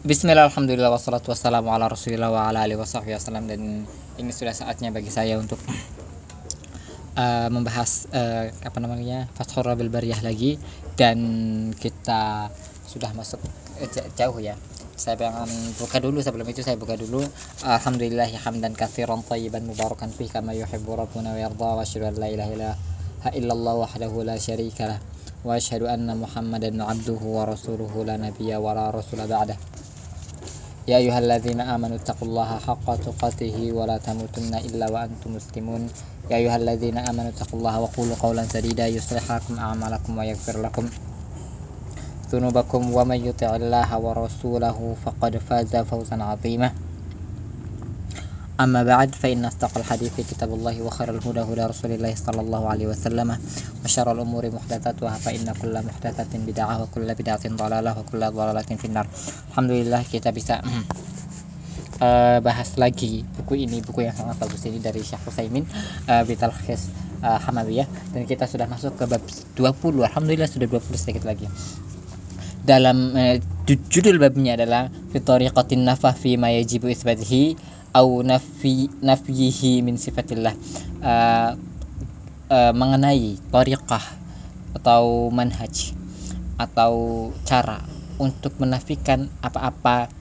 Bismillah, Alhamdulillah, wassalatu wassalamu ala rasulillah wa ala alihi wasallam. Dan ini sudah saatnya bagi saya untuk uh, membahas uh, apa namanya Fathur Rabil Bariyah lagi. Dan kita sudah masuk uh, jauh ya. Saya pengen buka dulu sebelum itu saya buka dulu. Alhamdulillah hamdan katsiran tayyiban mubarakan fi kama yuhibbu rabbuna wa yarda wa asyhadu an la ilaha illallah wahdahu la syarika lah. Wa asyhadu anna muhammadan abduhu wa rasuluhu la nabiyya wa la rasula ba'dah يا أيها الذين آمنوا اتقوا الله حق تقاته ولا تموتن إلا وأنتم مسلمون. يا أيها الذين آمنوا اتقوا الله وقولوا قولا سديدا يصلح لكم أعمالكم ويغفر لكم ذنوبكم. ومن يطع الله ورسوله فقد فاز فوزا عظيما. أما بعد فإن أصدق الحديث كتاب الله وخير الهدى هدى رسول الله صلى الله عليه وسلم وشر الأمور محدثاتها فإن كل محدثة بدعة وكل بدعة ضلالة وكل ضلالة في النار الحمد لله kita bisa uh, bahas lagi buku ini buku yang sangat bagus ini dari Syekh Utsaimin uh, Bitalkhis uh, Hamawiyah dan kita sudah masuk ke bab 20 Alhamdulillah sudah 20 sedikit lagi dalam uh, judul babnya adalah Fitoriqatin nafah fi ma yajibu isbatihi au nafi nafihi min sifatillah uh, uh, mengenai tariqah atau manhaj atau cara untuk menafikan apa-apa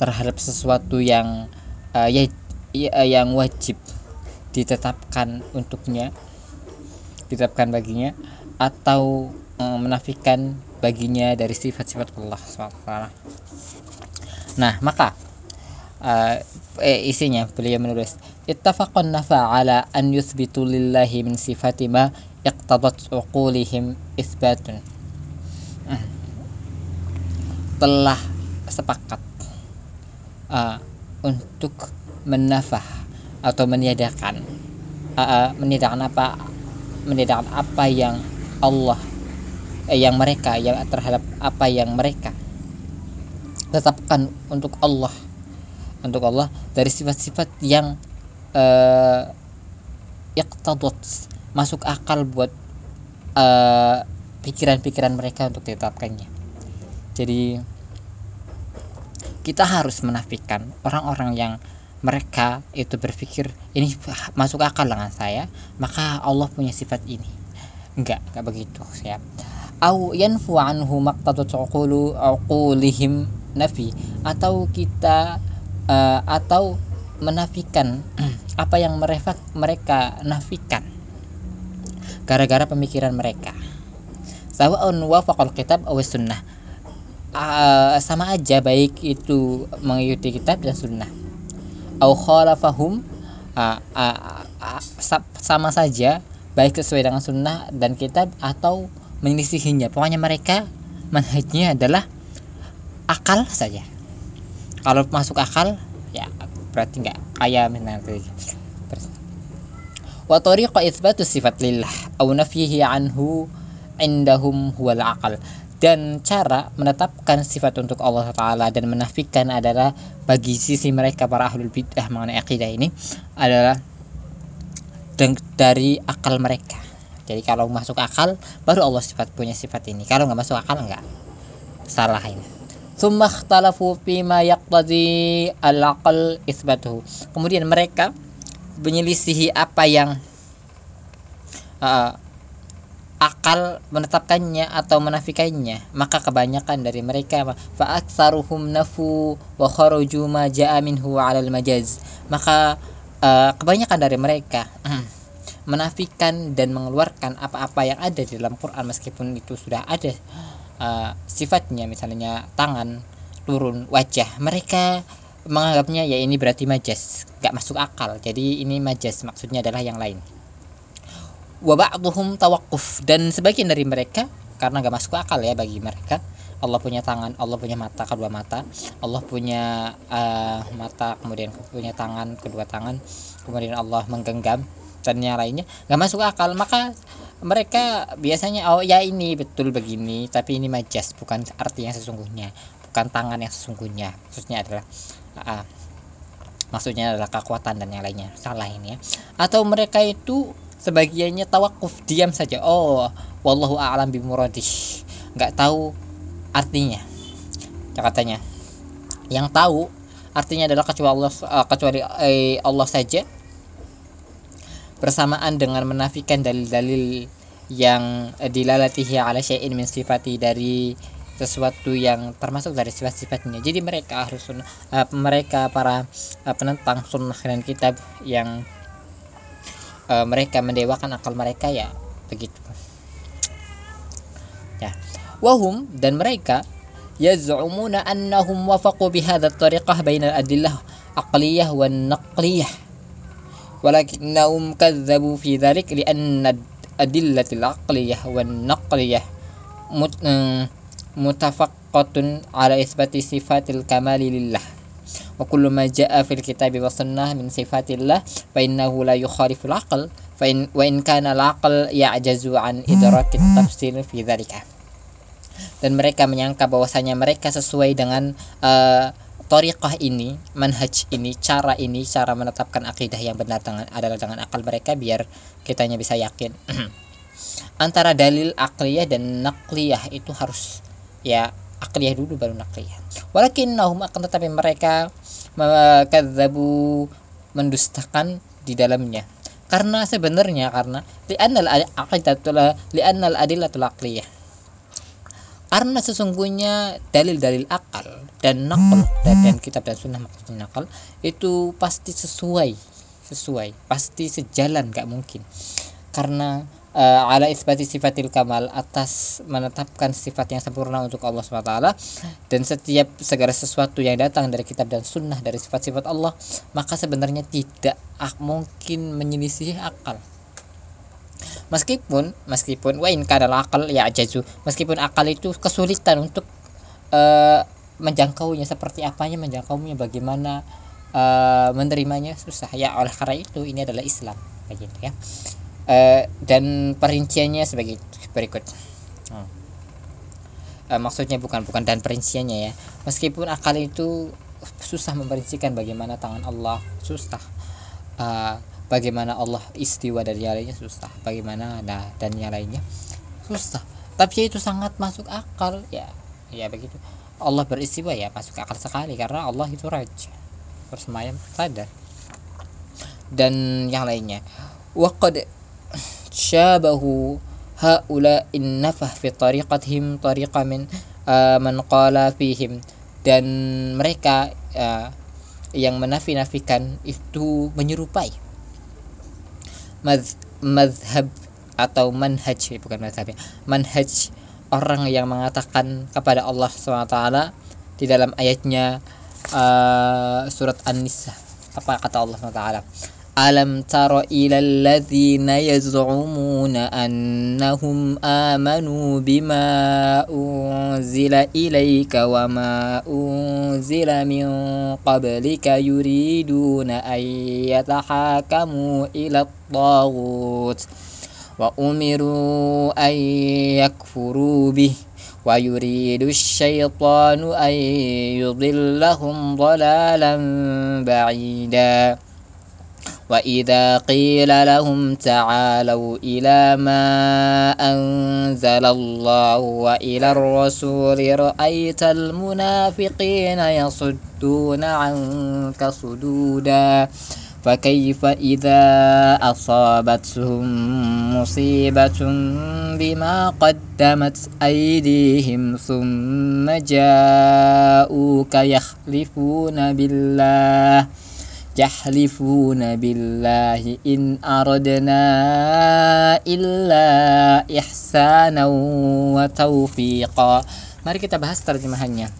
terhadap sesuatu yang uh, ya, ya, yang wajib ditetapkan untuknya ditetapkan baginya atau uh, menafikan baginya dari sifat-sifat Allah SWT. Nah, maka eh, isinya beliau menulis ittafaqan nafa ala an yuthbitu lillahi min sifati ma iqtadat uqulihim isbatun hmm. telah sepakat uh, untuk menafah atau meniadakan uh, meniadakan apa meniadakan apa yang Allah eh, yang mereka yang terhadap apa yang mereka tetapkan untuk Allah untuk Allah dari sifat-sifat yang uh, masuk akal buat pikiran pikiran-pikiran mereka untuk ditetapkannya. Jadi kita harus menafikan orang-orang yang mereka itu berpikir ini masuk akal dengan saya maka Allah punya sifat ini. Enggak enggak begitu ya au yanfu anhu maqtadat uqulu uqulihim nafi atau kita uh, atau menafikan apa yang mereka mereka nafikan. Gara-gara pemikiran mereka. Sawa'un wafaqal kitab aw sunnah. Uh, sama aja baik itu mengikuti kitab dan sunnah. Aw khalafahum uh, uh, uh, sama saja baik sesuai dengan sunnah dan kitab atau menyelisihinya. Pokoknya mereka manhajnya adalah akal saja kalau masuk akal ya berarti nggak kayak misalnya wa tariqa itsbatu sifat lillah aw nafyihi anhu indahum huwal aqal. Dan cara menetapkan sifat untuk Allah Taala dan menafikan adalah bagi sisi mereka para ahlul bidah mengenai akidah ini adalah dari akal mereka. Jadi kalau masuk akal baru Allah sifat punya sifat ini. Kalau nggak masuk akal nggak. Salah ini Kemudian mereka menyelisihi apa yang uh, akal menetapkannya atau menafikannya. Maka kebanyakan dari mereka fa'aktsaruhum nafu wa kharaju ma ja'a minhu 'ala al-majaz maka uh, kebanyakan dari mereka menafikan dan mengeluarkan apa-apa yang ada di dalam Quran meskipun itu sudah ada uh, sifatnya misalnya tangan turun wajah mereka menganggapnya ya ini berarti majas gak masuk akal. Jadi ini majas maksudnya adalah yang lain. Wabakduhum tawakuf dan sebagian dari mereka karena gak masuk akal ya bagi mereka Allah punya tangan Allah punya mata kedua mata. Allah punya uh, mata kemudian punya tangan kedua tangan. Kemudian Allah menggenggam dan yang lainnya gak masuk akal. Maka mereka biasanya oh ya ini betul begini tapi ini majas bukan arti yang sesungguhnya bukan tangan yang sesungguhnya. Maksudnya adalah uh, maksudnya adalah kekuatan dan yang lainnya salah ini ya. Atau mereka itu sebagiannya tawakuf diam saja. Oh wallahu a'lam bimuradih. Nggak tahu artinya katanya. Yang tahu artinya adalah kecuali Allah uh, kecuali eh, Allah saja bersamaan dengan menafikan dalil-dalil yang dilalatihi ala syai'in min sifati dari sesuatu yang termasuk dari sifat-sifatnya. Jadi mereka harus uh, mereka para uh, penentang sunnah dan kitab yang uh, mereka mendewakan akal mereka ya begitu. Ya. Wahum dan mereka yaz'umuna annahum wafaqu bihadha tariqah bainal adillah aqliyah wan naqliyah wan naqliyah mut, mutafaqqatun ala isbati sifatil kamali lillah. Wa kullu ma jaa fil kitabi wa sunnah min sifatillah fa innahu la yukhaliful aql fa in wa in kana al aql ya'jazu an idrakit tafsir fi dhalika. Dan mereka menyangka bahwasanya mereka sesuai dengan uh, Toriqah ini, manhaj ini, cara ini, cara menetapkan akidah yang benar dengan adalah dengan akal mereka biar kitanya bisa yakin. Antara dalil akliyah dan nakliyah itu harus ya akliyah dulu baru nakliyah. Walakinnahum akan tetapi mereka kadzabu mendustakan di dalamnya. Karena sebenarnya karena li'annal aqidatul li'annal adillatul akliyah karena sesungguhnya dalil-dalil akal dan nakal dan, kitab dan sunnah maksudnya nakal itu pasti sesuai sesuai pasti sejalan gak mungkin. Karena uh, ala isbati sifatil kamal atas menetapkan sifat yang sempurna untuk Allah SWT dan setiap segala sesuatu yang datang dari kitab dan sunnah dari sifat-sifat Allah maka sebenarnya tidak mungkin menyelisih akal meskipun meskipun wa kadal akal ya jazu meskipun akal itu kesulitan untuk uh, menjangkaunya seperti apanya menjangkaunya bagaimana uh, menerimanya susah. Ya oleh karena itu ini adalah Islam. Begitu ya. Uh, dan perinciannya sebagai berikut. Hmm. uh, maksudnya bukan bukan dan perinciannya ya. Meskipun akal itu susah memperincikan bagaimana tangan Allah susah. Uh, bagaimana Allah istiwa dari yang lainnya susah. Bagaimana? Nah dan yang lainnya susah. Tapi itu sangat masuk akal. Ya ya begitu. Allah beristiwa ya masuk akal sekali karena Allah itu raja. Bersemayam sadar. Dan yang lainnya. Waqad syabahu haula innafah fi tariqatihim tariqa min uh, man qala fihim. Dan mereka uh, yang menafi-nafikan itu menyerupai madhab atau manhaj bukan madhab ya. Manhaj orang yang mengatakan kepada Allah swt di dalam ayatnya uh, surat An-Nisa. Apa kata Allah swt Alam tara ila alladhina yaz'umuna annahum amanu bima unzila ilayka wa ma unzila min qablika yuriduna an yatahakamu ila at-taghut wa umiru an yakfuru bih wa yuridu asy-syaitanu an yudillahum dhalalan ba'ida وإذا قيل لهم تعالوا إلى ما أنزل الله وإلى الرسول رأيت المنافقين يصدون عنك صدودا فكيف إذا أصابتهم مصيبة بما قدمت أيديهم ثم جاءوك يخلفون بالله yahlifuna billahi in aradna illa ihsana wa mari kita bahas terjemahannya.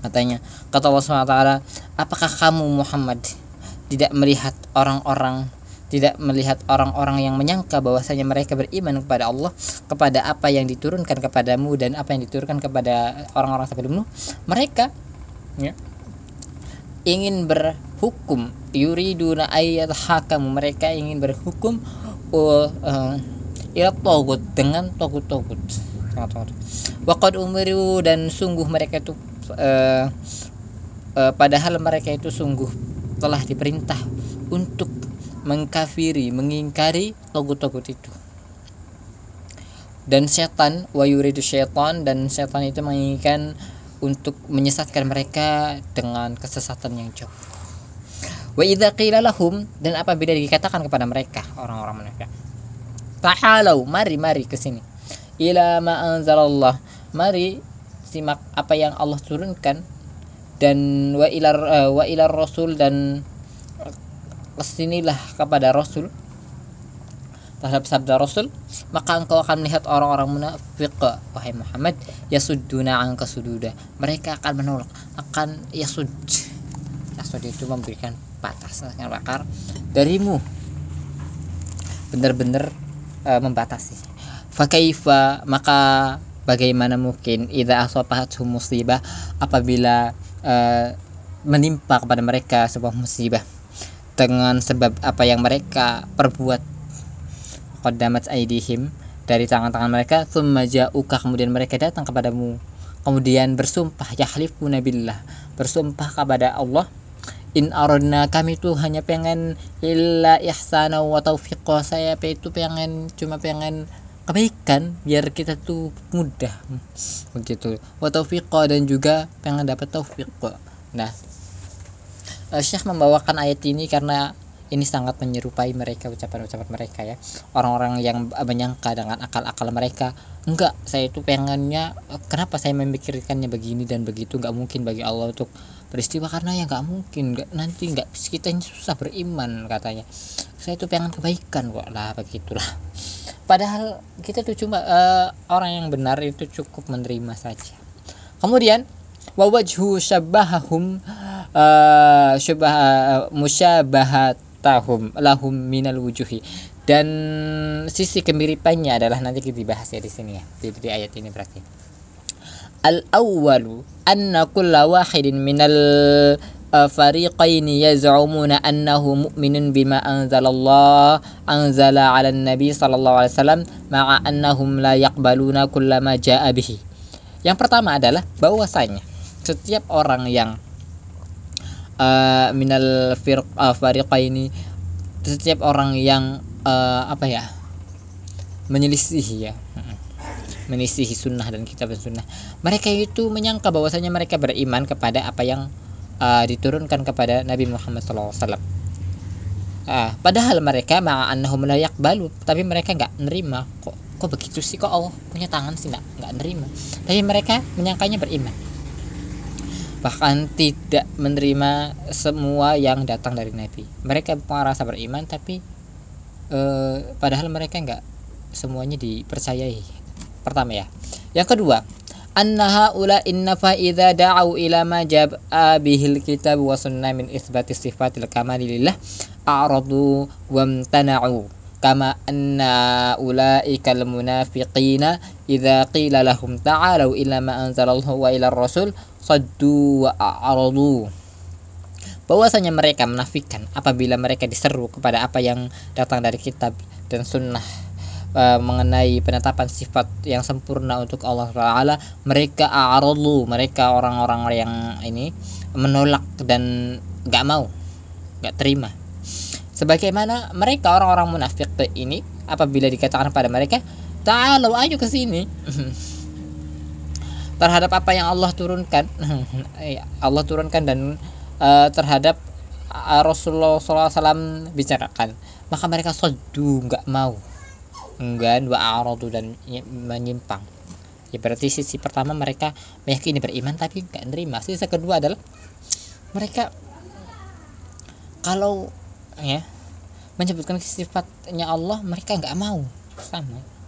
Katanya kata Allah SWT apakah kamu Muhammad tidak melihat orang-orang tidak melihat orang-orang yang menyangka bahwasanya mereka beriman kepada Allah kepada apa yang diturunkan kepadamu dan apa yang diturunkan kepada orang-orang sebelummu? Mereka ya, ingin berhukum yuriduna ayat hakam mereka ingin berhukum ila togut dengan togut-togut. Waqad umiru dan sungguh mereka itu uh, padahal mereka itu sungguh telah diperintah untuk mengkafiri, mengingkari togut-togut itu. Dan setan wa yuridu syaitan dan setan itu menginginkan untuk menyesatkan mereka dengan kesesatan yang jauh. Wa idza qila lahum dan apabila dikatakan kepada mereka orang-orang munafik ta'alu mari mari ke sini. Ila ma anzalallah. Mari simak apa yang Allah turunkan dan wa ilar uh, wa ilar rasul dan ke sinilah kepada rasul terhadap sabda Rasul maka engkau akan melihat orang-orang munafik wahai Muhammad yasudduna angka sududa. Mereka akan menolak akan yasud. Yasud itu memberikan batas bakar darimu. Benar-benar uh, membatasi. Fakaifa maka bagaimana mungkin idza asabatuhum musibah apabila uh, menimpa kepada mereka sebuah musibah dengan sebab apa yang mereka perbuat qaddamat aidihim dari tangan-tangan mereka thumma ja'uka kemudian mereka datang kepadamu. Kemudian bersumpah yahlifuna billah bersumpah kepada Allah in aradna kami tuh hanya pengen illa ihsana wa taufiqa saya itu pengen cuma pengen kebaikan biar kita tuh mudah. Begitu. Wa taufiqa dan juga pengen dapat taufik nah uh, Syekh membawakan ayat ini karena ini sangat menyerupai mereka ucapan-ucapan mereka ya. Orang-orang yang menyangka dengan akal-akal mereka. Enggak saya itu pengennya kenapa saya memikirkannya begini dan begitu? Enggak mungkin bagi Allah untuk peristiwa karena ya enggak mungkin. Enggak nanti enggak kita susah beriman katanya. Saya itu pengen kebaikan kok. Lah begitulah. Padahal kita tuh cuma uh, orang yang benar itu cukup menerima saja. Kemudian wawajhu syabahahum uh, syabah musyabahat tahum lahum minal wujuhi dan sisi kemiripannya adalah nanti kita dibahas ya di sini ya di, di ayat ini berarti al awwalu anna kulla wahidin minal فريقين يزعمون أنه مؤمن بما أنزل الله أنزل على النبي صلى الله عليه وسلم مع أنهم لا يقبلون كل ما جاء به yang pertama adalah bahwasanya setiap orang yang uh, minal firq uh, ini setiap orang yang uh, apa ya menyelisih ya. Menyelisihi sunnah dan kitab sunnah. Mereka itu menyangka bahwasanya mereka beriman kepada apa yang uh, diturunkan kepada Nabi Muhammad SAW uh, padahal mereka ma'annahum la balu tapi mereka nggak nerima. Kok kok begitu sih? Kok Allah punya tangan sih? Nggak nggak nerima. Tapi mereka menyangkanya beriman bahkan tidak menerima semua yang datang dari Nabi. Mereka merasa beriman tapi eh, padahal mereka enggak semuanya dipercayai. Pertama ya. Yang kedua, annaha ula inna fa idza da'u ila ma jab'a bihil kitab wa sunnah min isbati sifatil kamali lillah a'radu wamtana'u kama anna ulaikal munafiqina idza qila lahum ta'alu ila ma anzalallahu wa ila rasul saddu wa a'radu bahwasanya mereka menafikan apabila mereka diseru kepada apa yang datang dari kitab dan sunnah. E, mengenai penetapan sifat yang sempurna untuk Allah Taala mereka a'radu mereka orang-orang yang ini menolak dan gak mau gak terima. Sebagaimana mereka orang-orang munafik ini apabila dikatakan pada mereka ta'alu ayo ke sini terhadap apa yang Allah turunkan. Iya, Allah turunkan dan uh, terhadap uh, Rasulullah SAW bicarakan. Maka mereka sodu nggak mau. Enggan wa aradu dan menyimpang. Ya berarti sisi pertama mereka meyakini beriman tapi nggak nerima. Sisi kedua adalah mereka kalau ya menyebutkan sifatnya Allah mereka nggak mau. Sama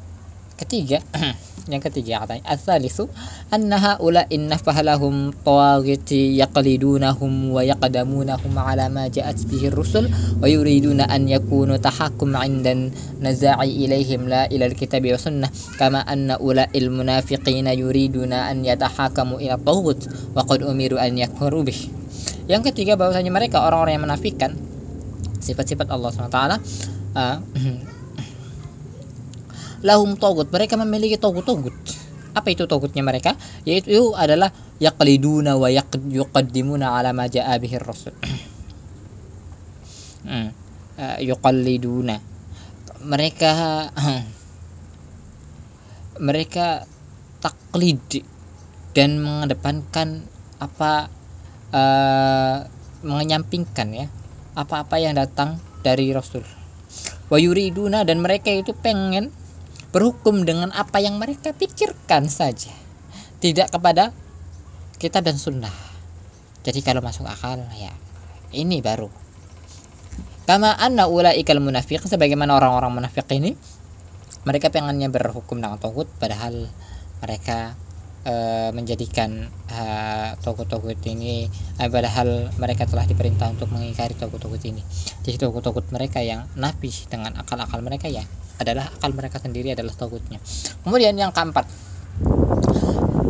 ketiga yang ketiga katanya asalisu anna ula inna fahlahum tawaghiti yaqlidunahum wa yaqdamunahum ala ma ja'at bihi rusul wa yuriduna an yakunu tahakkum 'indan naza'i ilaihim la ila alkitabi wa sunnah. Kama anna ula il munafiqina yuriduna an yatahakamu ila taghut wa qad umiru an yakfuru bih. Yang ketiga bahwasanya mereka orang-orang yang menafikan sifat-sifat Allah SWT uh, lahum togut. Mereka memiliki togut-togut. Apa itu togutnya mereka? Yaitu adalah yaqliduna wa yuqaddimuna ala ma ja'a rasul hmm. uh, yuqalliduna. Mereka mereka taklid dan mengedepankan apa uh, menyampingkan ya apa-apa yang datang dari Rasul. Wayuriduna dan mereka itu pengen berhukum dengan apa yang mereka pikirkan saja. Tidak kepada kitab dan sunnah. Jadi kalau masuk akal ya ini baru. Kama anna ulaikal munafiq sebagaimana orang-orang munafik ini mereka pengennya berhukum dengan togut padahal mereka menjadikan uh, togut-togut ini uh, padahal mereka telah diperintah untuk mengingkari togut-togut ini jadi togut-togut mereka yang nabi dengan akal-akal mereka ya adalah akal mereka sendiri adalah togutnya kemudian yang keempat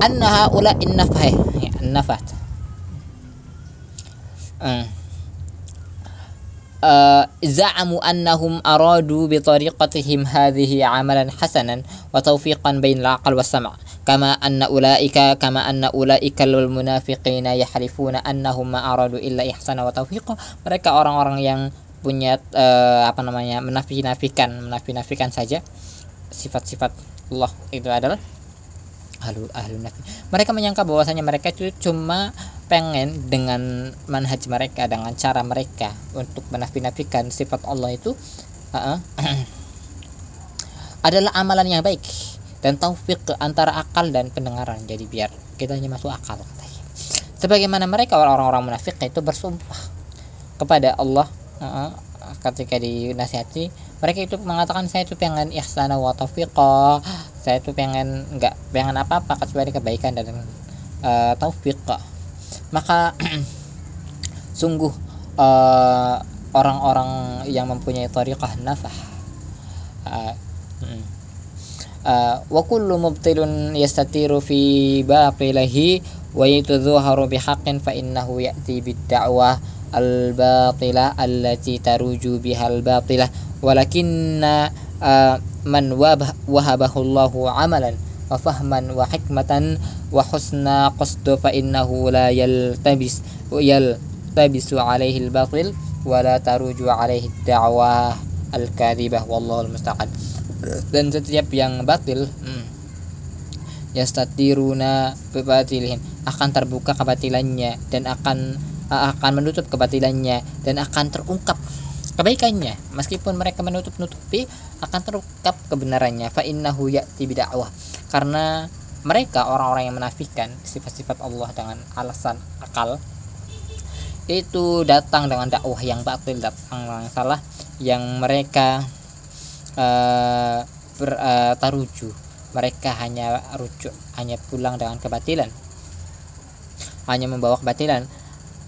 annaha ula innafah ya nafat uh, زعموا أنهم أرادوا بطريقتهم هذه عملا حسنا وتوفيقا بين العقل والسمع kama anna ulaika kama anna ulaikal munafiqina yahrifuna annahum ma aradu illa ihsana wa tawfiqa mereka orang-orang yang punya uh, apa namanya menafikan-nafikan, menafi-nafikan saja. Sifat-sifat Allah itu adalah ahlu ahlu nafi. Mereka menyangka bahwasanya mereka itu cuma pengen dengan manhaj mereka dengan cara mereka untuk menafikan-nafikan sifat Allah itu uh -uh, adalah amalan yang baik dan taufik antara akal dan pendengaran. Jadi biar kita hanya masuk akal sebagaimana mereka orang-orang munafik itu bersumpah kepada Allah uh, ketika dinasihati mereka itu mengatakan saya itu pengen ihsana wa taufiqa saya itu pengen nggak pengen apa-apa kecuali kebaikan dan uh, taufik maka sungguh orang-orang uh, yang mempunyai tariqah nafah uh, wa kullu mubtilun yastatiru fi batilahi wa yatadhaharu bihaqqin fa innahu ya'ti bid-da'wah al-batilah allati taruju bihal batilah walakinna man wahabahu Allahu amalan wa fahman wa hikmatan wa husna qasdu fa innahu la yaltabis yaltabisu alaihi al-batil wa dan setiap yang batil hmm, yastatiruna bibatilihim akan terbuka kebatilannya dan akan akan menutup kebatilannya dan akan terungkap kebaikannya. Meskipun mereka menutup-nutupi akan terungkap kebenarannya. Fa innahu ya'ti bidakwah karena mereka orang-orang yang menafikan sifat-sifat Allah dengan alasan akal itu datang dengan dakwah yang batil datang yang salah yang mereka ber, uh, taruju. Mereka hanya rujuk hanya pulang dengan kebatilan. Hanya membawa kebatilan.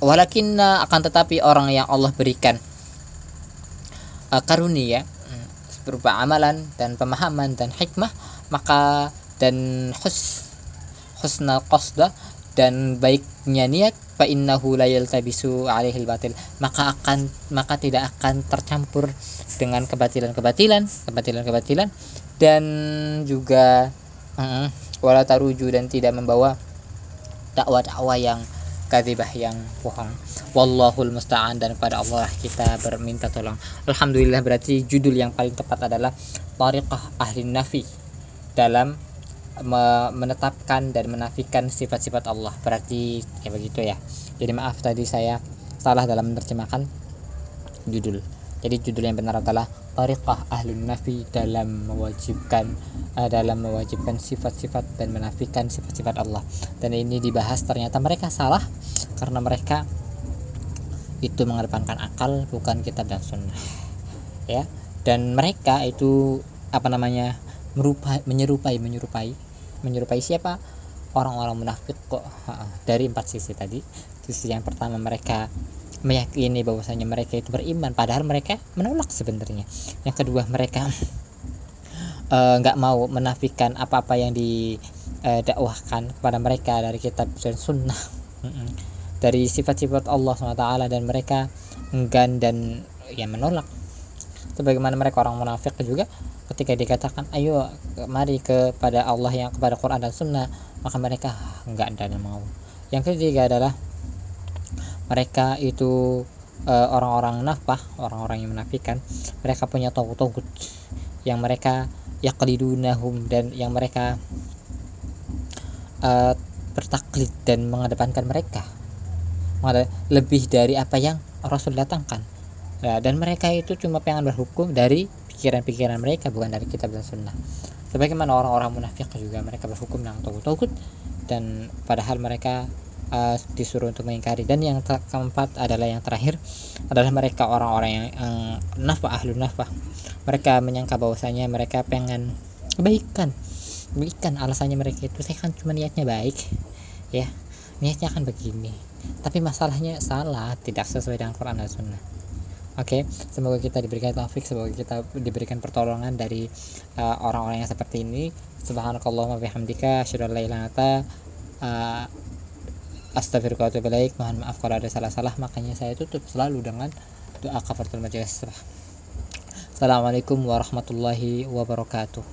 Walakin akan tetapi orang yang Allah berikan uh, karunia hmm, berupa amalan dan pemahaman dan hikmah maka dan hus husnal qasda dan baiknya niat fa innahu la yaltabisu alaihi batil maka akan maka tidak akan tercampur dengan kebatilan-kebatilan kebatilan-kebatilan dan juga uh, wala taruju dan tidak membawa dakwah-dakwah yang kadibah yang bohong. Wallahul musta'an dan kepada Allah kita berminta tolong. Alhamdulillah berarti judul yang paling tepat adalah tariqah ahli nafi dalam menetapkan dan menafikan sifat-sifat Allah. Berarti kayak begitu ya. Jadi maaf tadi saya salah dalam menerjemahkan judul. Jadi judul yang benar adalah tariqah ahli nafi dalam mewajibkan uh, dalam mewajibkan sifat-sifat dan menafikan sifat-sifat Allah. Dan ini dibahas ternyata mereka salah karena mereka itu mengedepankan akal bukan kitab dan sunnah. Ya. Dan mereka itu apa namanya merupai menyerupai menyerupai menyerupai siapa? Orang-orang munafik kok. Dari empat sisi tadi. Sisi yang pertama mereka meyakini bahwasanya mereka itu beriman padahal mereka menolak sebenarnya. Yang kedua mereka nggak uh, mau menafikan apa-apa yang didakwahkan uh, kepada mereka dari kitab dan sunnah. Dari sifat-sifat Allah SWT dan mereka enggan dan ya menolak. Sebagaimana mereka orang munafik juga ketika dikatakan ayo mari kepada Allah yang kepada Quran dan Sunnah maka mereka enggak dan mau. Yang ketiga adalah mereka itu uh, orang-orang nafah orang-orang yang menafikan mereka punya togut-togut yang mereka yaklidunahum dan yang mereka uh, bertaklid dan mengedepankan mereka. Lebih dari apa yang Rasul datangkan. Ya, dan mereka itu cuma pengen berhukum dari pikiran-pikiran mereka bukan dari kitab dan sunnah. Sebagaimana orang-orang munafik juga mereka berhukum dengan togut-togut dan padahal mereka uh, disuruh untuk mengingkari. Dan yang keempat adalah yang terakhir adalah mereka orang-orang yang uh, nafah ahlu nafah mereka menyangka bahwasanya mereka pengen kebaikan. Kebaikan alasannya mereka itu saya kan cuma niatnya baik. Ya niatnya akan begini. Tapi masalahnya salah tidak sesuai dengan Quran dan Sunnah Oke, semoga kita diberikan taufik, semoga kita diberikan pertolongan dari uh, orang-orang uh, yang seperti ini. Subhanakallahumma bihamdika asyhadu an la ilaha uh, astagfirullah mohon maaf kalau ada salah-salah makanya saya tutup selalu dengan doa kafaratul majelis Assalamualaikum warahmatullahi wabarakatuh